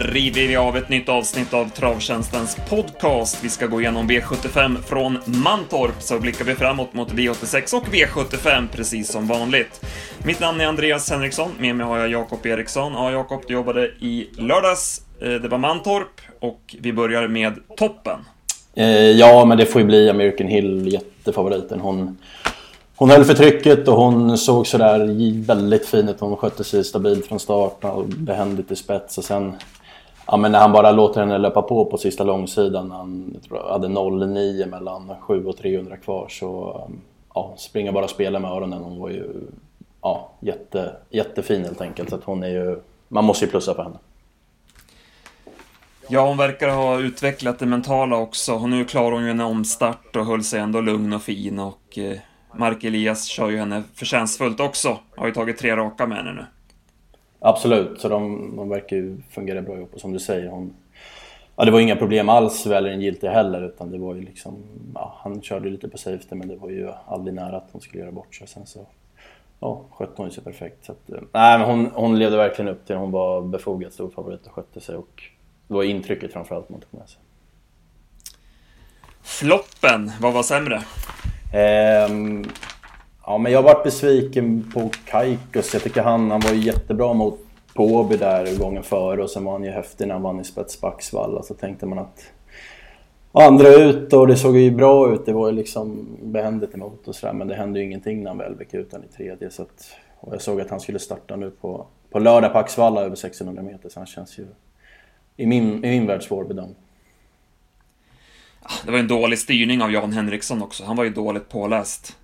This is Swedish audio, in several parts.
river vi av ett nytt avsnitt av Travtjänstens podcast. Vi ska gå igenom V75 från Mantorp, så blickar vi framåt mot V86 och V75 precis som vanligt. Mitt namn är Andreas Henriksson, med mig har jag Jakob Eriksson. Ja, Jakob, du jobbade i lördags. Eh, det var Mantorp och vi börjar med toppen. Eh, ja, men det får ju bli American Hill, jättefavoriten. Hon hon höll för trycket och hon såg sådär väldigt fin ut. Hon skötte sig stabilt från start och behändigt i spets. Och sen ja, men när han bara låter henne löpa på på sista långsidan. Han hade hade 0,9 mellan 7 och 300 kvar. Så ja, springa bara och spela med öronen. Hon var ju ja, jätte, jättefin helt enkelt. Så att hon är ju, man måste ju plussa på henne. Ja, hon verkar ha utvecklat det mentala också. Och nu klarar hon ju en omstart och höll sig ändå lugn och fin. och... Eh, Mark Elias kör ju henne förtjänstfullt också. Har ju tagit tre raka med henne nu. Absolut, så de, de verkar ju fungera bra ihop. Och som du säger, hon, ja, det var inga problem alls väl en giltig heller. Utan det var ju liksom, ja, han körde lite på safety men det var ju aldrig nära att hon skulle göra bort sig. Sen så ja, skötte hon sig perfekt. Så att, eh, nej, men hon, hon levde verkligen upp till Hon var befogad stor favorit och skötte sig. Och det var intrycket framförallt man tog med sig. Floppen, vad var sämre? Um, ja, men jag har varit besviken på Kaikus. Jag tycker han, han var jättebra mot Påby där gången före och sen var han ju häftig när han vann i spets Backsvalla. Så tänkte man att andra ut och det såg ju bra ut. Det var ju liksom behändigt emot och sådär. Men det hände ju ingenting när han väl gick ut i tredje. Så att, och jag såg att han skulle starta nu på, på lördag på Axvalla över 1600 meter. Så han känns ju i min, i min värld svårbedömd. Det var en dålig styrning av Jan Henriksson också. Han var ju dåligt påläst.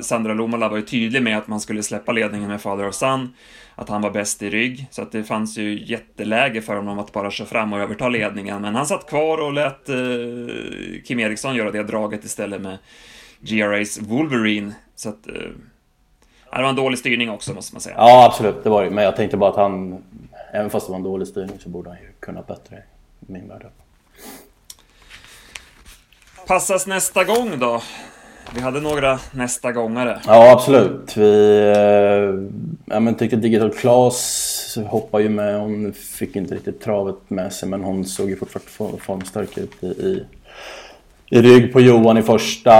Sandra Lomala var ju tydlig med att man skulle släppa ledningen med Father of Sun, att han var bäst i rygg, så att det fanns ju jätteläge för honom att bara köra fram och överta ledningen. Men han satt kvar och lät eh, Kim Eriksson göra det draget istället med GRA's Wolverine. Så att... Eh, det var en dålig styrning också, måste man säga. Ja, absolut. Det var det. Men jag tänkte bara att han, även fast det var en dålig styrning, så borde han ju kunnat bättre i min värld. Passas nästa gång då? Vi hade några nästa gångare. Ja, absolut. Vi eh, ja, men tyckte Digital Class hoppade ju med. Hon fick inte riktigt travet med sig, men hon såg ju fortfarande formstark ut i, i, i rygg på Johan i första.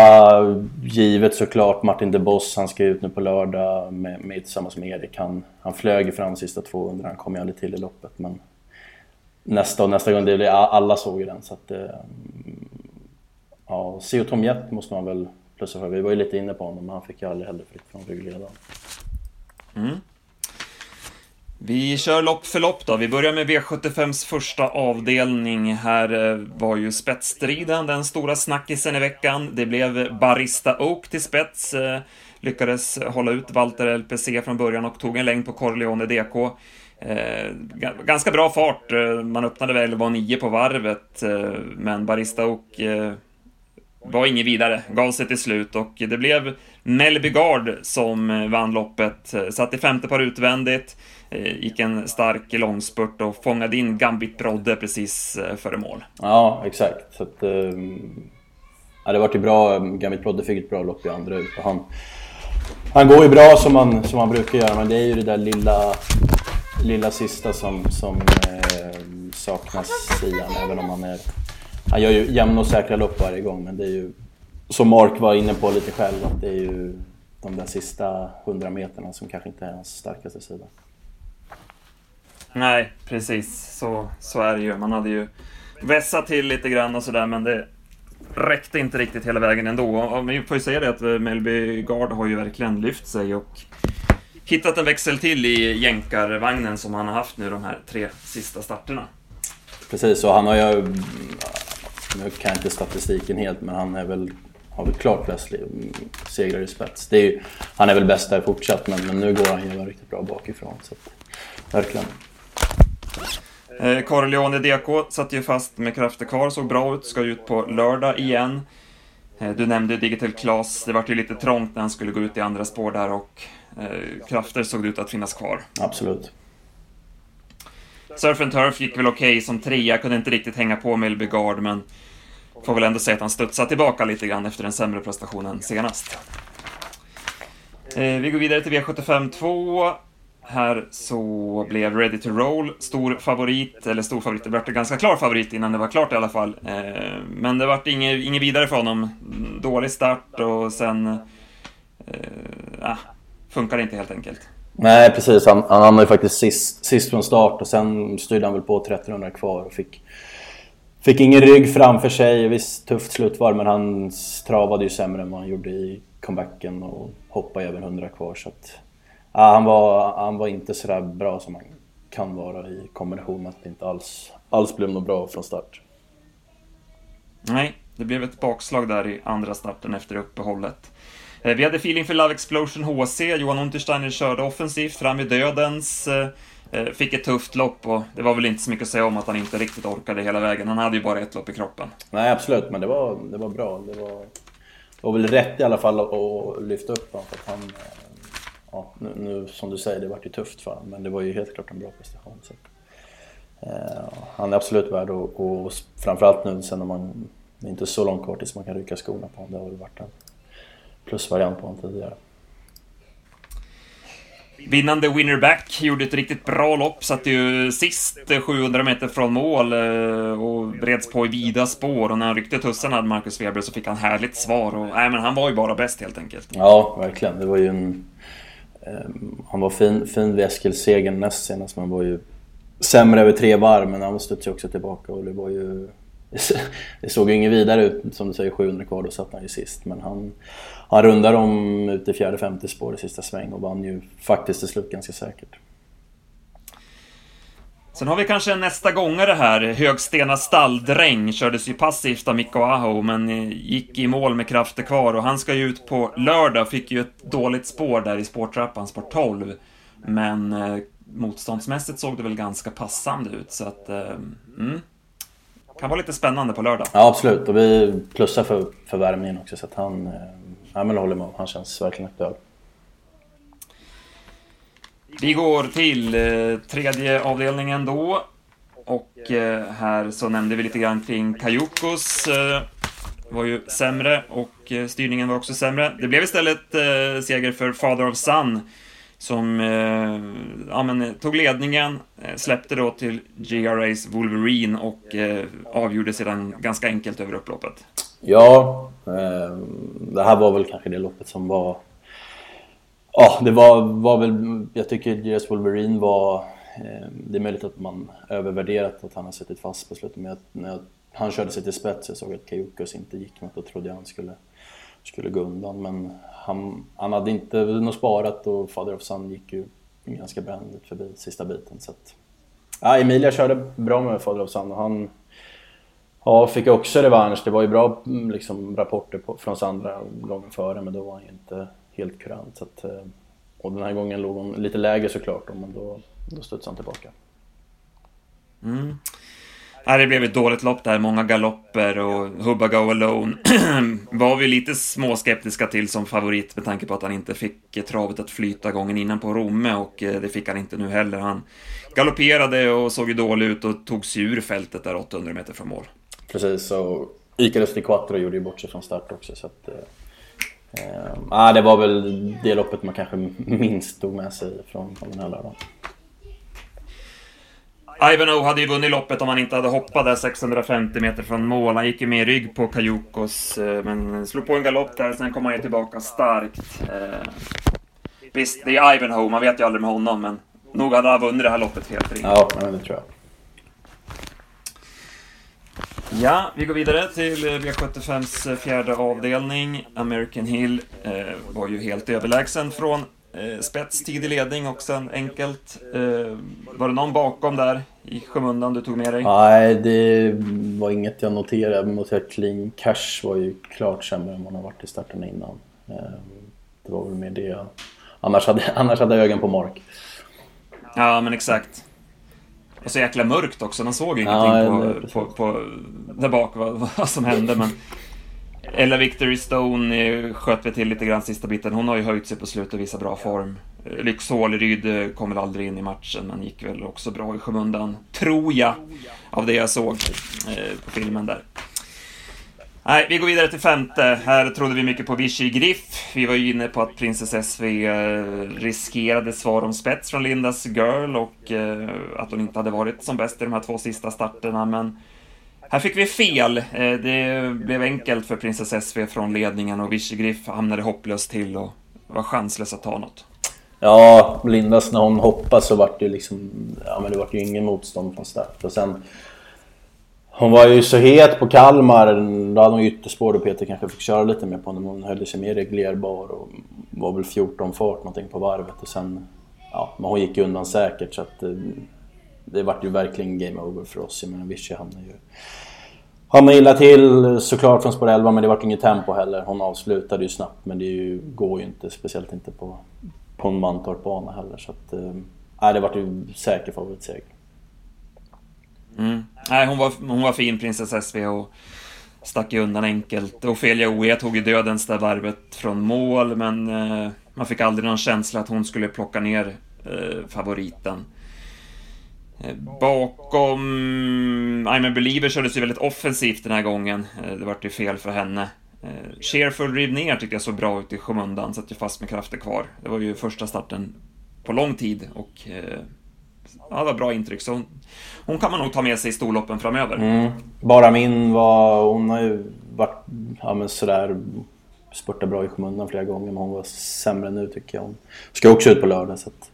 Givet såklart Martin de Boss, han ska ut nu på lördag med, med, tillsammans med Erik. Han, han flög fram sista 200, han kom ju aldrig till i loppet. Men nästa och nästa gång, det, alla såg ju den. Så att, eh, Ja, Seo Tom Jett måste man väl plussa för. Vi var ju lite inne på honom, men han fick ju aldrig heller fritt från ryggledaren. Mm. Vi kör lopp för lopp då. Vi börjar med V75s första avdelning. Här eh, var ju spetsstriden den stora snackisen i veckan. Det blev Barista Oak till spets. Eh, lyckades hålla ut Walter LPC från början och tog en längd på Corleone DK. Eh, ganska bra fart. Eh, man öppnade väl, var nio på varvet, men Barista Oak var inget vidare, gav sig till slut och det blev Melby Gard som eh, vann loppet. Eh, satt i femte par utvändigt, eh, gick en stark långspurt och fångade in Gambit Brodde precis före mål. Ja, exakt. Så att, ehm, ja, det vart ju bra. Gambit Brodde fick ett bra lopp i andra ut. Han, han går ju bra som man, som man brukar göra, men det är ju det där lilla, lilla sista som, som eh, saknas i han, även om han är han gör ju jämna och säkra lopp varje gång, men det är ju som Mark var inne på lite själv, att det är ju de där sista hundra meterna som kanske inte är hans starkaste sida. Nej, precis. Så, så är det ju. Man hade ju vässat till lite grann och sådär, men det räckte inte riktigt hela vägen ändå. Och vi får ju säga det att eh, Melby Gard har ju verkligen lyft sig och hittat en växel till i jänkarvagnen som han har haft nu de här tre sista starterna. Precis, och han har ju nu kan jag inte statistiken helt, men han är väl, har väl klart flest segrar i spets. Det är ju, han är väl bäst där fortsatt, men, men nu går han ju riktigt bra bakifrån. Så att, verkligen. Eh, Corleone DK satt ju fast med krafter kvar, såg bra ut, ska ut på lördag igen. Eh, du nämnde Digital Class, det var ju lite trångt när han skulle gå ut i andra spår där och eh, krafter såg ut att finnas kvar. Absolut. Surf and Turf gick väl okej okay som trea, kunde inte riktigt hänga på Melby Gard, men får väl ändå säga att han studsar tillbaka lite grann efter den sämre prestationen senast. Eh, vi går vidare till V75 2. här så blev Ready to Roll stor favorit, eller stor favorit, det blev en ganska klar favorit innan det var klart i alla fall. Eh, men det vart inget, inget vidare för honom. Dålig start och sen... Eh, funkar funkar inte helt enkelt. Nej, precis. Han, han hamnade ju faktiskt sist, sist från start och sen styrde han väl på 1300 kvar och fick, fick ingen rygg framför sig. Visst, tufft slutvarv, men han travade ju sämre än vad han gjorde i comebacken och hoppade över 100 kvar. Så att, ja, han, var, han var inte sådär bra som han kan vara i kombination med att det inte alls, alls blev något bra från start. Nej, det blev ett bakslag där i andra starten efter uppehållet. Eh, vi hade feeling för Love Explosion HC. Johan Untersteiner körde offensivt fram i dödens. Eh, Eh, fick ett tufft lopp och det var väl inte så mycket att säga om att han inte riktigt orkade hela vägen. Han hade ju bara ett lopp i kroppen. Nej, absolut, men det var, det var bra. Det var, det var väl rätt i alla fall att lyfta upp honom. För att han, eh, ja, nu, nu, som du säger, det vart ju tufft för honom, men det var ju helt klart en bra prestation. Så. Eh, han är absolut värd och, och framförallt nu sen när man det är inte så långt kvar tills man kan rycka skorna på honom. Det har väl varit en plusvariant på honom tidigare. Vinnande Winnerback gjorde ett riktigt bra lopp, satt ju sist 700 meter från mål eh, och breds på i vida spår. Och när han ryckte tussarna, hade Marcus Weber så fick han härligt svar. Och, nej, men han var ju bara bäst helt enkelt. Ja, verkligen. Det var ju en... Um, han var fin, fin vid Eskilsegern näst senast, men var ju sämre över tre varv. Men han studsade ju också tillbaka och det var ju... Det såg ju inget vidare ut, som du säger, 700 kvar, då satt han ju sist. Men han, han rundar om ut i fjärde, femte spår i sista sväng och vann ju faktiskt till slut ganska säkert. Sen har vi kanske en nästa gångare här. Högstena stalldräng kördes ju passivt av Mikko Aho, men gick i mål med krafter kvar och han ska ju ut på lördag. Fick ju ett dåligt spår där i spårtrappan, spår 12. Men eh, motståndsmässigt såg det väl ganska passande ut, så att... Eh, mm, kan vara lite spännande på lördag. Ja, absolut. Och vi plussar för, för värmningen också, så att han... Eh, ja, men håller med. Han känns verkligen aktuell. Vi går till eh, tredje avdelningen då. Och eh, här så nämnde vi lite grann kring Kajukos. Eh, var ju sämre och styrningen var också sämre. Det blev istället seger för Father of Sun som eh, ja, men, eh, tog ledningen, eh, släppte då till GRA's Wolverine och eh, avgjorde sedan ganska enkelt över upploppet. Ja, eh, det här var väl kanske det loppet som var... Ja, det var, var väl... Jag tycker GRA's Wolverine var... Eh, det är möjligt att man övervärderat att han har suttit fast på slutet, men när jag, han körde sig till spets jag såg att Kajukos inte gick något, då trodde jag han skulle, skulle gå undan. Men han, han hade inte något sparat och Father of Sun gick ju ganska brändigt förbi sista biten. Så att, ja, Emilia körde bra med Father of Sun och han ja, fick också revansch. Det var ju bra liksom, rapporter på, från Sandra gången före men då var han ju inte helt kurant. Så att, eh, och den här gången låg hon lite lägre såklart men då, då studsade han tillbaka. Mm. Nej, det blev ett dåligt lopp där, många galopper och Hubba Go Alone var vi lite småskeptiska till som favorit med tanke på att han inte fick eh, travet att flyta gången innan på Romme och eh, det fick han inte nu heller. Han galopperade och såg ju dålig ut och tog sig ur fältet där 800 meter från mål. Precis, och Icarus Di Quattro gjorde ju bort sig från start också så att... Eh, eh ah, det var väl det loppet man kanske minst tog med sig från, från den här lördagen. Ivanhoe hade ju vunnit loppet om han inte hade hoppat där 650 meter från mål. Han gick ju med i rygg på Kajukos, eh, men slog på en galopp där, sen kom han ju tillbaka starkt. Eh, visst, det är Ivanhoe, man vet ju aldrig med honom, men nog hade han vunnit det här loppet helt rimligt. Ja, det tror jag. Ja, vi går vidare till V75s fjärde avdelning. American Hill eh, var ju helt överlägsen från Eh, spets, tidig ledning och sen enkelt. Eh, var det någon bakom där i skymundan du tog med dig? Nej, det var inget jag noterade. Att Clean Cash var ju klart sämre än vad han har varit i starten innan. Eh, det var väl mer det. Annars hade, annars hade jag ögon på Mark. Ja, men exakt. Och så jäkla mörkt också, man såg ingenting ja, på, på, på, där bak vad, vad som hände. Men Ella Victory Stone eh, sköt vi till lite grann sista biten. Hon har ju höjt sig på slutet och visar bra form. Eh, Lyx Håleryd eh, kom väl aldrig in i matchen, men gick väl också bra i skymundan, tror jag, av det jag såg på filmen där. Nej, vi går vidare till femte. Här trodde vi mycket på Vichy Griff. Vi var ju inne på att Princess SV riskerade svar om spets från Lindas Girl och att hon inte hade varit som bäst i de här två sista starterna, men här fick vi fel. Eh, det blev enkelt för Princess SV från ledningen och Vichy Griff hamnade hopplöst till och var chanslös att ta något. Ja, Lindas när hon hoppade så vart det liksom... Ja men det vart ju ingen motstånd från start och sen... Hon var ju så het på Kalmar, då hade hon ytterspår då Peter kanske fick köra lite mer på henne, men hon höll sig mer reglerbar och var väl 14 fart någonting på varvet och sen... Ja, men hon gick undan säkert så att... Eh, det vart ju verkligen game over för oss. Jag menar Vichy hamnade ju... Hamnade illa till såklart från spår 11 men det vart inget tempo heller. Hon avslutade ju snabbt men det ju, går ju inte, speciellt inte på, på en Mantorp-bana heller. Så att, äh, det vart ju säker favoritseger. Mm. Nej, hon var, hon var fin, Princess SV, och stack ju undan enkelt. Ofelia Oe tog ju dödens där varvet från mål, men eh, man fick aldrig någon känsla att hon skulle plocka ner eh, favoriten. Eh, bakom I'm a Believer kördes ju väldigt offensivt den här gången. Eh, det vart ju fel för henne. Eh, Cheerful riv ner tyckte jag såg bra ut i skymundan, satt ju fast med krafter kvar. Det var ju första starten på lång tid och ja, det var bra intryck. Så hon, hon, kan man nog ta med sig i storloppen framöver. Mm. Bara min var, hon har ju varit ja, men sådär spurtat bra i skymundan flera gånger men hon var sämre nu tycker jag. Hon ska också ut på lördag så att,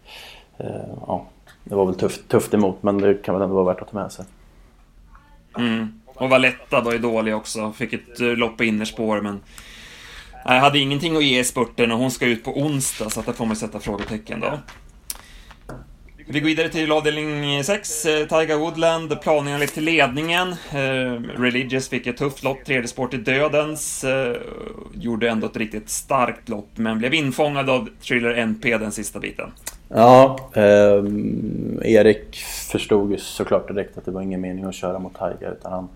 ja det var väl tufft, tufft emot, men det kan väl ändå vara värt att ta med sig. Mm. Och Valletta var ju dålig också. Fick ett eh, lopp på innerspår, men... Jag hade ingenting att ge i spurten och hon ska ut på onsdag, så att där får man sätta frågetecken då. Vi går vidare till avdelning 6, eh, Tiger Woodland, planen lite till ledningen. Religious fick ett tufft lopp, tredje spår till dödens. Gjorde ändå ett riktigt starkt lopp, men blev infångad av Thriller NP den sista biten. Ja, eh, Erik förstod ju såklart direkt att det var ingen mening att köra mot Tiger, utan han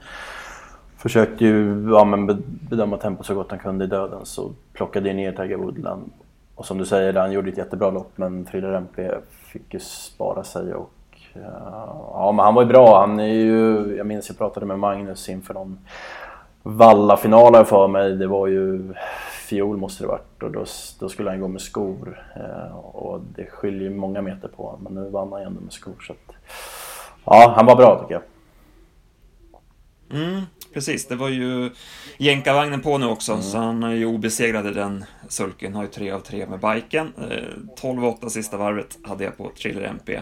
försökte ju ja, men bedöma tempot så gott han kunde i döden så plockade ner Tiger Woodland. Och som du säger, han gjorde ett jättebra lopp men Frida MP fick ju spara sig och eh, ja, men han var ju bra. Han är ju, jag minns jag pratade med Magnus inför någon Valla-final för mig. Det var ju fjol måste det varit och då, då skulle han gå med skor. Eh, och det skiljer många meter på honom, men nu vann han ju ändå med skor. Så att, ja, han var bra tycker jag. Mm, precis, det var ju jänkarvagnen på nu också, mm. så han är ju obesegrad i den sulken. Har ju tre av tre med biken. Eh, 12-8 sista varvet hade jag på Thriller MP.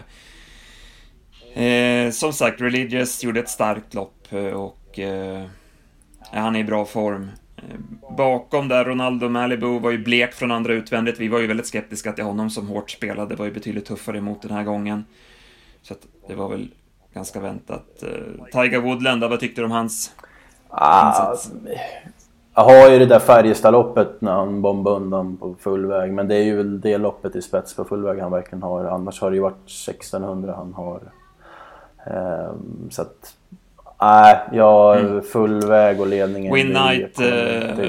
Eh, som sagt, Religious gjorde ett starkt lopp eh, och eh, han är i bra form. Eh, bakom där, Ronaldo Malibu var ju blek från andra utvändigt. Vi var ju väldigt skeptiska till honom som hårt spelade. Var ju betydligt tuffare emot den här gången. Så att det var väl ganska väntat. Uh, Tiger Woodland, vad tyckte du om hans ah, insats? Jag har ju det där Färjestadloppet när han bombade undan på full väg. Men det är ju väl det loppet i spets på full väg han verkligen har. Annars har det ju varit 1600 han har. Um, så att Nej, jag mm. full väg och ledningen. Win Knight... Eh,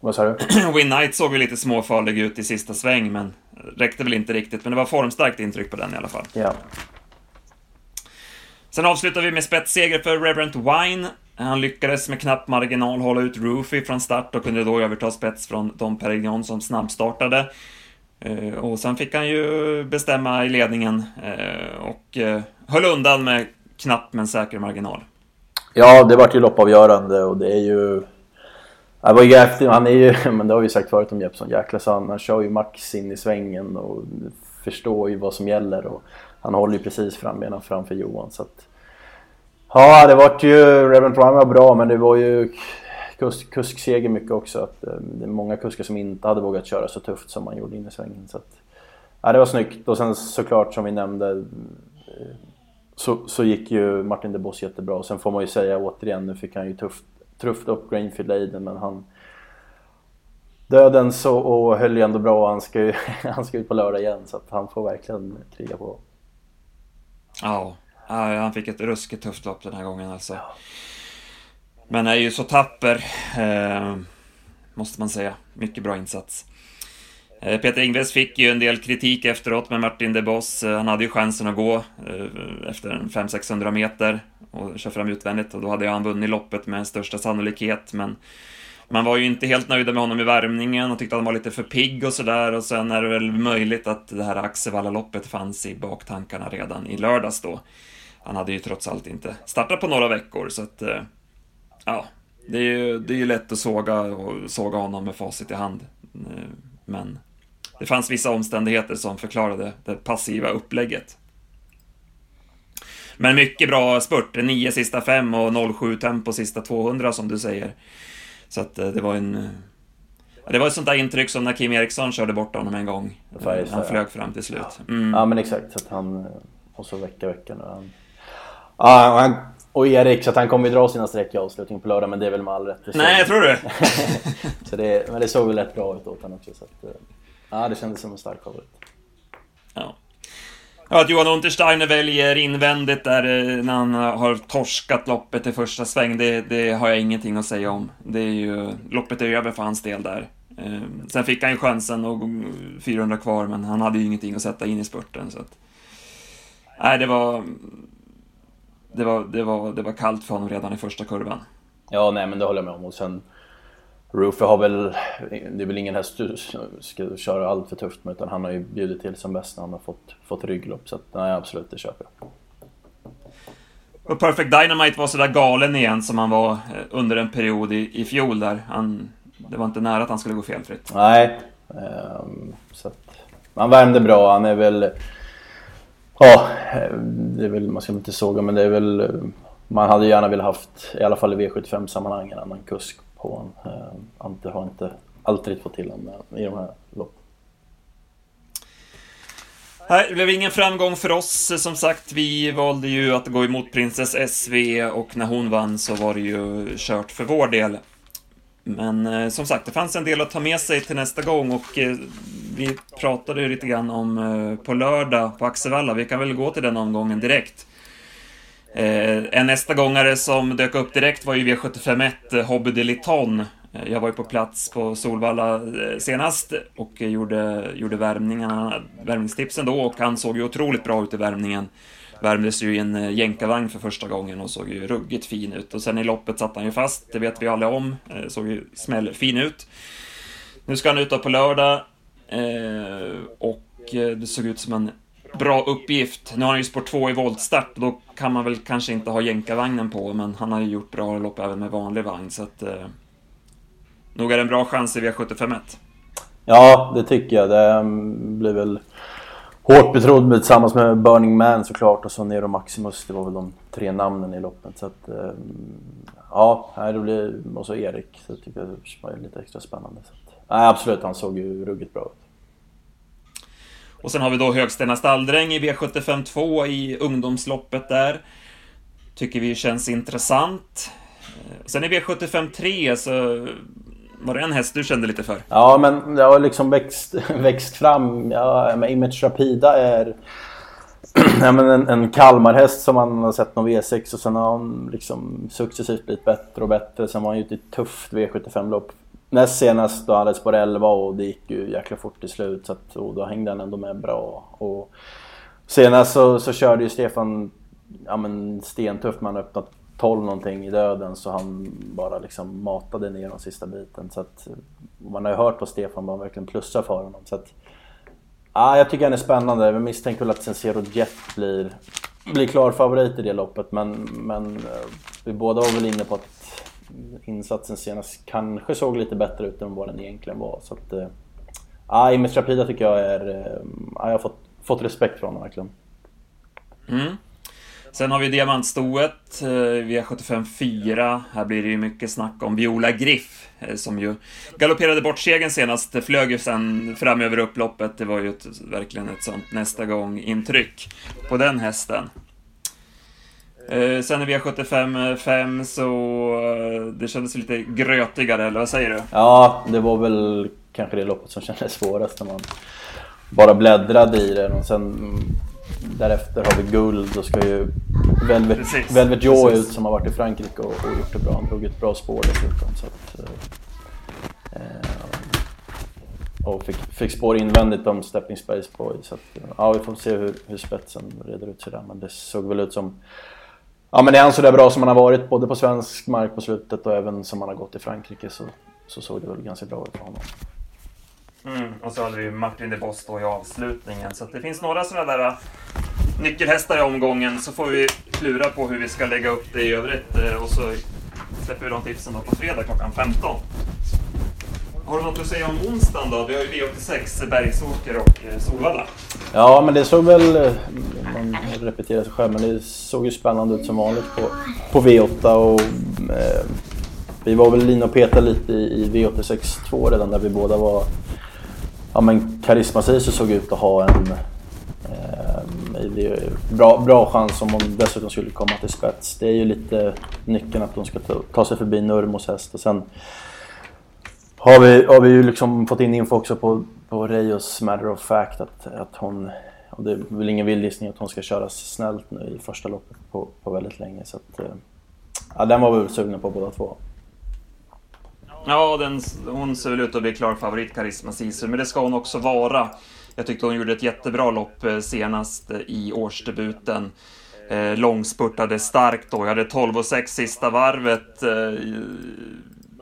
vad sa du? Win Knight såg ju lite småfarlig ut i sista sväng, men räckte väl inte riktigt. Men det var formstarkt intryck på den i alla fall. Ja. Sen avslutar vi med spetsseger för Reverend Wine. Han lyckades med knapp marginal hålla ut Roofy från start och kunde då överta spets från Dom Perignon som snabbstartade. Eh, och sen fick han ju bestämma i ledningen eh, och höll undan med knapp men säker marginal. Ja, det vart ju loppavgörande och det är ju... Det var ju jäkligt, han är ju, men det har vi sagt förut om Jeppsson, jäkla så han, han kör ju max in i svängen och förstår ju vad som gäller och han håller ju precis frambenen framför Johan så att... Ja, det vart ju, Reverend Prime var bra men det var ju kusk, kuskseger mycket också. Att, eh, det är många kuskar som inte hade vågat köra så tufft som man gjorde in i svängen. Så att, ja, det var snyggt och sen såklart som vi nämnde eh, så, så gick ju Martin de Boss jättebra. Och sen får man ju säga återigen, nu fick han ju tufft, tufft upp Grainfield Aiden men han döden så och höll ju ändå bra. Han ska ju han ska ut på lördag igen så att han får verkligen kriga på. Ja, han fick ett ruskigt tufft lopp den här gången alltså. Men är ju så tapper, eh, måste man säga. Mycket bra insats. Eh, Peter Ingves fick ju en del kritik efteråt med Martin de Boss. Eh, han hade ju chansen att gå eh, efter 500-600 meter och köra fram utvändigt och då hade han vunnit loppet med största sannolikhet, men man var ju inte helt nöjda med honom i värmningen och tyckte att han var lite för pigg och sådär och sen är det väl möjligt att det här Axevalla-loppet fanns i baktankarna redan i lördags då. Han hade ju trots allt inte startat på några veckor så att ja, det är ju, det är ju lätt att såga, och såga honom med facit i hand. Men det fanns vissa omständigheter som förklarade det passiva upplägget. Men mycket bra spurt. 9 sista fem och 07 tempo sista 200 som du säger. Så att eh, det var en... Det var ett sånt där intryck som när Kim Eriksson körde bort honom en gång. Färgstad, han flög fram till slut. Mm. Ja men exakt, så att han... Och så vecka vecka nu. Han... Ja, och, han, och Erik, så att han kommer ju dra sina streck i avslutningen på lördag men det är väl med all rätt. Nej, jag tror det. så det. Men det såg väl rätt bra ut åt honom också. Så att, eh, ja, det kändes som en stark favorit. Ja. Ja, att Johan Untersteiner väljer invändigt där eh, när han har torskat loppet i första sväng, det, det, har jag ingenting att säga om. Det är ju, loppet är över för hans del där. Eh, sen fick han ju chansen och 400 kvar, men han hade ju ingenting att sätta in i spurten. Så att, nej, det var, det var, det var, det var kallt för honom redan i första kurvan. Ja, nej, men det håller jag med om. Och sen Roofer har väl, det är väl ingen häst du ska köra allt för tufft med utan han har ju bjudit till som bäst när han har fått, fått rygglopp. Så att, nej absolut, det köper jag. Och Perfect Dynamite var sådär galen igen som han var eh, under en period i, i fjol där. Han, det var inte nära att han skulle gå felfritt. Nej, um, så att, han värmde bra. Han är väl... Ja, det är väl, man ska inte såga men det är väl... Man hade gärna velat haft, i alla fall i V75-sammanhang, en annan kusk på honom. Eh, Ante har inte alltid fått till honom eh, i de här loppen. Nej, det blev ingen framgång för oss. Som sagt, vi valde ju att gå emot Princess SV och när hon vann så var det ju kört för vår del. Men eh, som sagt, det fanns en del att ta med sig till nästa gång och eh, vi pratade ju lite grann om eh, på lördag på Axevalla. Vi kan väl gå till den omgången direkt. Eh, en nästa gångare som dök upp direkt var ju V751 eh, Hobby de Liton. Eh, jag var ju på plats på Solvalla senast och gjorde, gjorde värmningarna, värmningstipsen då och han såg ju otroligt bra ut i värmningen. Värmdes ju i en jänkarvagn för första gången och såg ju ruggigt fin ut. Och sen i loppet satt han ju fast, det vet vi alla om. Såg ju smällfin ut. Nu ska han ut på lördag och det såg ut som en bra uppgift. Nu har han ju spår 2 i voltstart och då kan man väl kanske inte ha jänkarvagnen på, men han har ju gjort bra lopp även med vanlig vagn, så att... Eh, nog är det en bra chans i V751. Ja, det tycker jag. Det mm, blir väl hårt betrodd tillsammans med Burning Man såklart och så Nero Maximus. Det var väl de tre namnen i loppet. Så att, eh, ja, det blir, och så Erik. Så jag tycker det var lite extra spännande. Så att, nej, absolut, han såg ju ruggigt bra ut. Och sen har vi då Högstena Stalldräng i V75 2 i ungdomsloppet där. Tycker vi känns intressant. Eh, sen i V75 3 så var det en häst du kände lite för? Ja, men det har liksom växt, växt fram. Ja, men Image Rapida är ja, men en, en Kalmarhäst som man har sett någon V6 och sen har han liksom successivt blivit bättre och bättre. Sen var han ju i ett tufft V75-lopp Näst senast då hade spår 11 och det gick ju jäkla fort till slut så att, och då hängde han ändå med bra. Och senast så, så körde ju Stefan ja, men stentufft, man öppnat 12 någonting i döden så han bara liksom matade ner den sista biten. Så att, man har ju hört på Stefan bara verkligen plussar för honom. Så att, ja, jag tycker han är spännande. Jag misstänker väl att Sensero Jet blir, blir klar favorit i det loppet men, men eh, vi båda var väl inne på att insatsen senast kanske såg lite bättre ut än vad den egentligen var. Så att, eh, äh, Image Rapida tycker jag är... Äh, jag har fått, fått respekt för honom verkligen. Mm. Sen har vi diamantstoet, eh, V75 4. Här blir det ju mycket snack om Viola Griff, som ju galopperade bort segern senast. Flög ju sen fram över upploppet. Det var ju ett, verkligen ett sånt nästa gång-intryck på den hästen. Eh, sen i V75 5 så eh, det kändes lite grötigare, eller vad säger du? Ja, det var väl kanske det loppet som kändes svårast när man bara bläddrade i den och sen därefter har vi guld och ska ju Velvet, Precis. Velvet Joy ut som har varit i Frankrike och, och gjort det bra. Han drog ett bra spår dessutom. Så att, eh, och fick, fick spår invändigt om stepping space på. Så att, ja, vi får se hur, hur spetsen reder ut sig där. Men det såg väl ut som... Ja, men är han sådär bra som han har varit både på svensk mark på slutet och även som han har gått i Frankrike så, så såg det väl ganska bra ut för honom. Mm, och så hade vi Martin de Boss då i avslutningen. Så det finns några sådana där äh, nyckelhästar i omgången. Så får vi klura på hur vi ska lägga upp det i övrigt. Äh, och så släpper vi de tipsen då på fredag klockan 15. Har du något att säga om onsdagen då? Vi har ju V86, Bergsåker och äh, Solvalla. Ja, men det såg väl... Man Repetera sig själv, men det såg ju spännande ut som vanligt på, på V8. Och, eh, vi var väl inne och petade lite i, i V86 2 redan där vi båda var ja, men Karisma Sisu såg ut att ha en eh, bra, bra chans om hon dessutom skulle komma till spets. Det är ju lite nyckeln att hon ska ta, ta sig förbi Nurmos häst och sen har vi, har vi ju liksom fått in info också på, på Reyos matter of fact att, att hon, och det är väl ingen vild gissning att hon ska köras snällt nu i första loppet på, på väldigt länge. Så att, eh, ja, den var vi väl sugna på båda två. Ja, den, hon ser väl ut att bli klar favorit, Karisma Sisu, men det ska hon också vara. Jag tyckte hon gjorde ett jättebra lopp eh, senast i årsdebuten. Eh, långspurtade starkt då. Jag hade 12 och 6 sista varvet. Eh,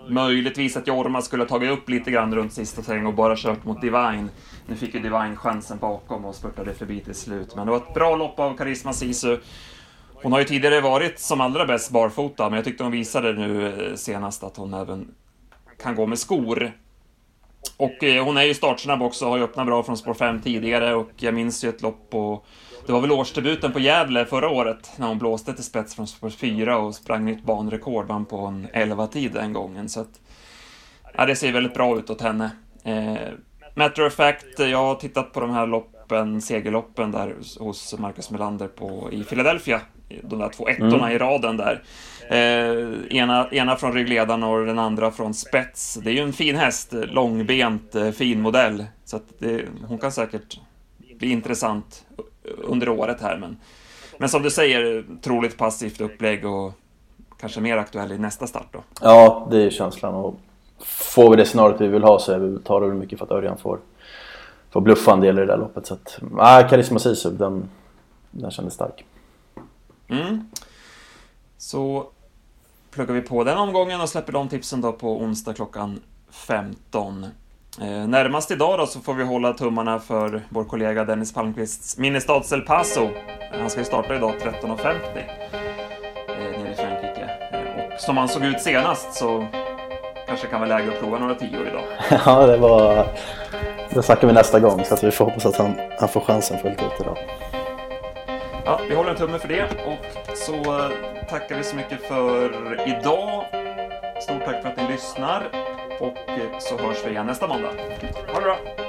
möjligtvis att Jorma skulle ha tagit upp lite grann runt sista sväng och bara kört mot Divine. Nu fick ju Divine chansen bakom och spurtade förbi till slut. Men det var ett bra lopp av Karisma Sisu. Hon har ju tidigare varit som allra bäst barfota, men jag tyckte hon visade nu eh, senast att hon även kan gå med skor. Och eh, hon är ju startsnabb också, har ju öppnat bra från spår 5 tidigare och jag minns ju ett lopp på... Det var väl årsdebuten på Gävle förra året när hon blåste till spets från spår 4 och sprang nytt banrekord, vann på en 11-tid den gången. Så att, ja, det ser väldigt bra ut åt henne. Eh, matter of fact, jag har tittat på de här loppen, segerloppen där hos Marcus Melander på, i Philadelphia. De där två ettorna mm. i raden där. Eh, ena, ena från ryggledaren och den andra från spets. Det är ju en fin häst, långbent, eh, fin modell. Så det, hon kan säkert bli intressant under året här. Men, men som du säger, troligt passivt upplägg och kanske mer aktuell i nästa start då. Ja, det är känslan. Och får vi det scenariot vi vill ha så tar det väl mycket för att Örjan får, får bluffa en del i det där loppet. Så att, nej, Karisma Sisu, den, den kändes stark. Mm. Så pluggar vi på den omgången och släpper de tipsen då på onsdag klockan 15. Eh, närmast idag då så får vi hålla tummarna för vår kollega Dennis Palmqvists minnesstads El Paso. Han ska ju starta idag 13.50 eh, nere i Frankrike. Eh, och som han såg ut senast så kanske kan vara läge att prova några tior idag. ja, det var... Det snackar vi nästa gång så att vi får hoppas att han, han får chansen fullt ut idag. Ja, vi håller en tumme för det och så tackar vi så mycket för idag. Stort tack för att ni lyssnar och eh, så hörs vi igen nästa måndag. Ha det bra.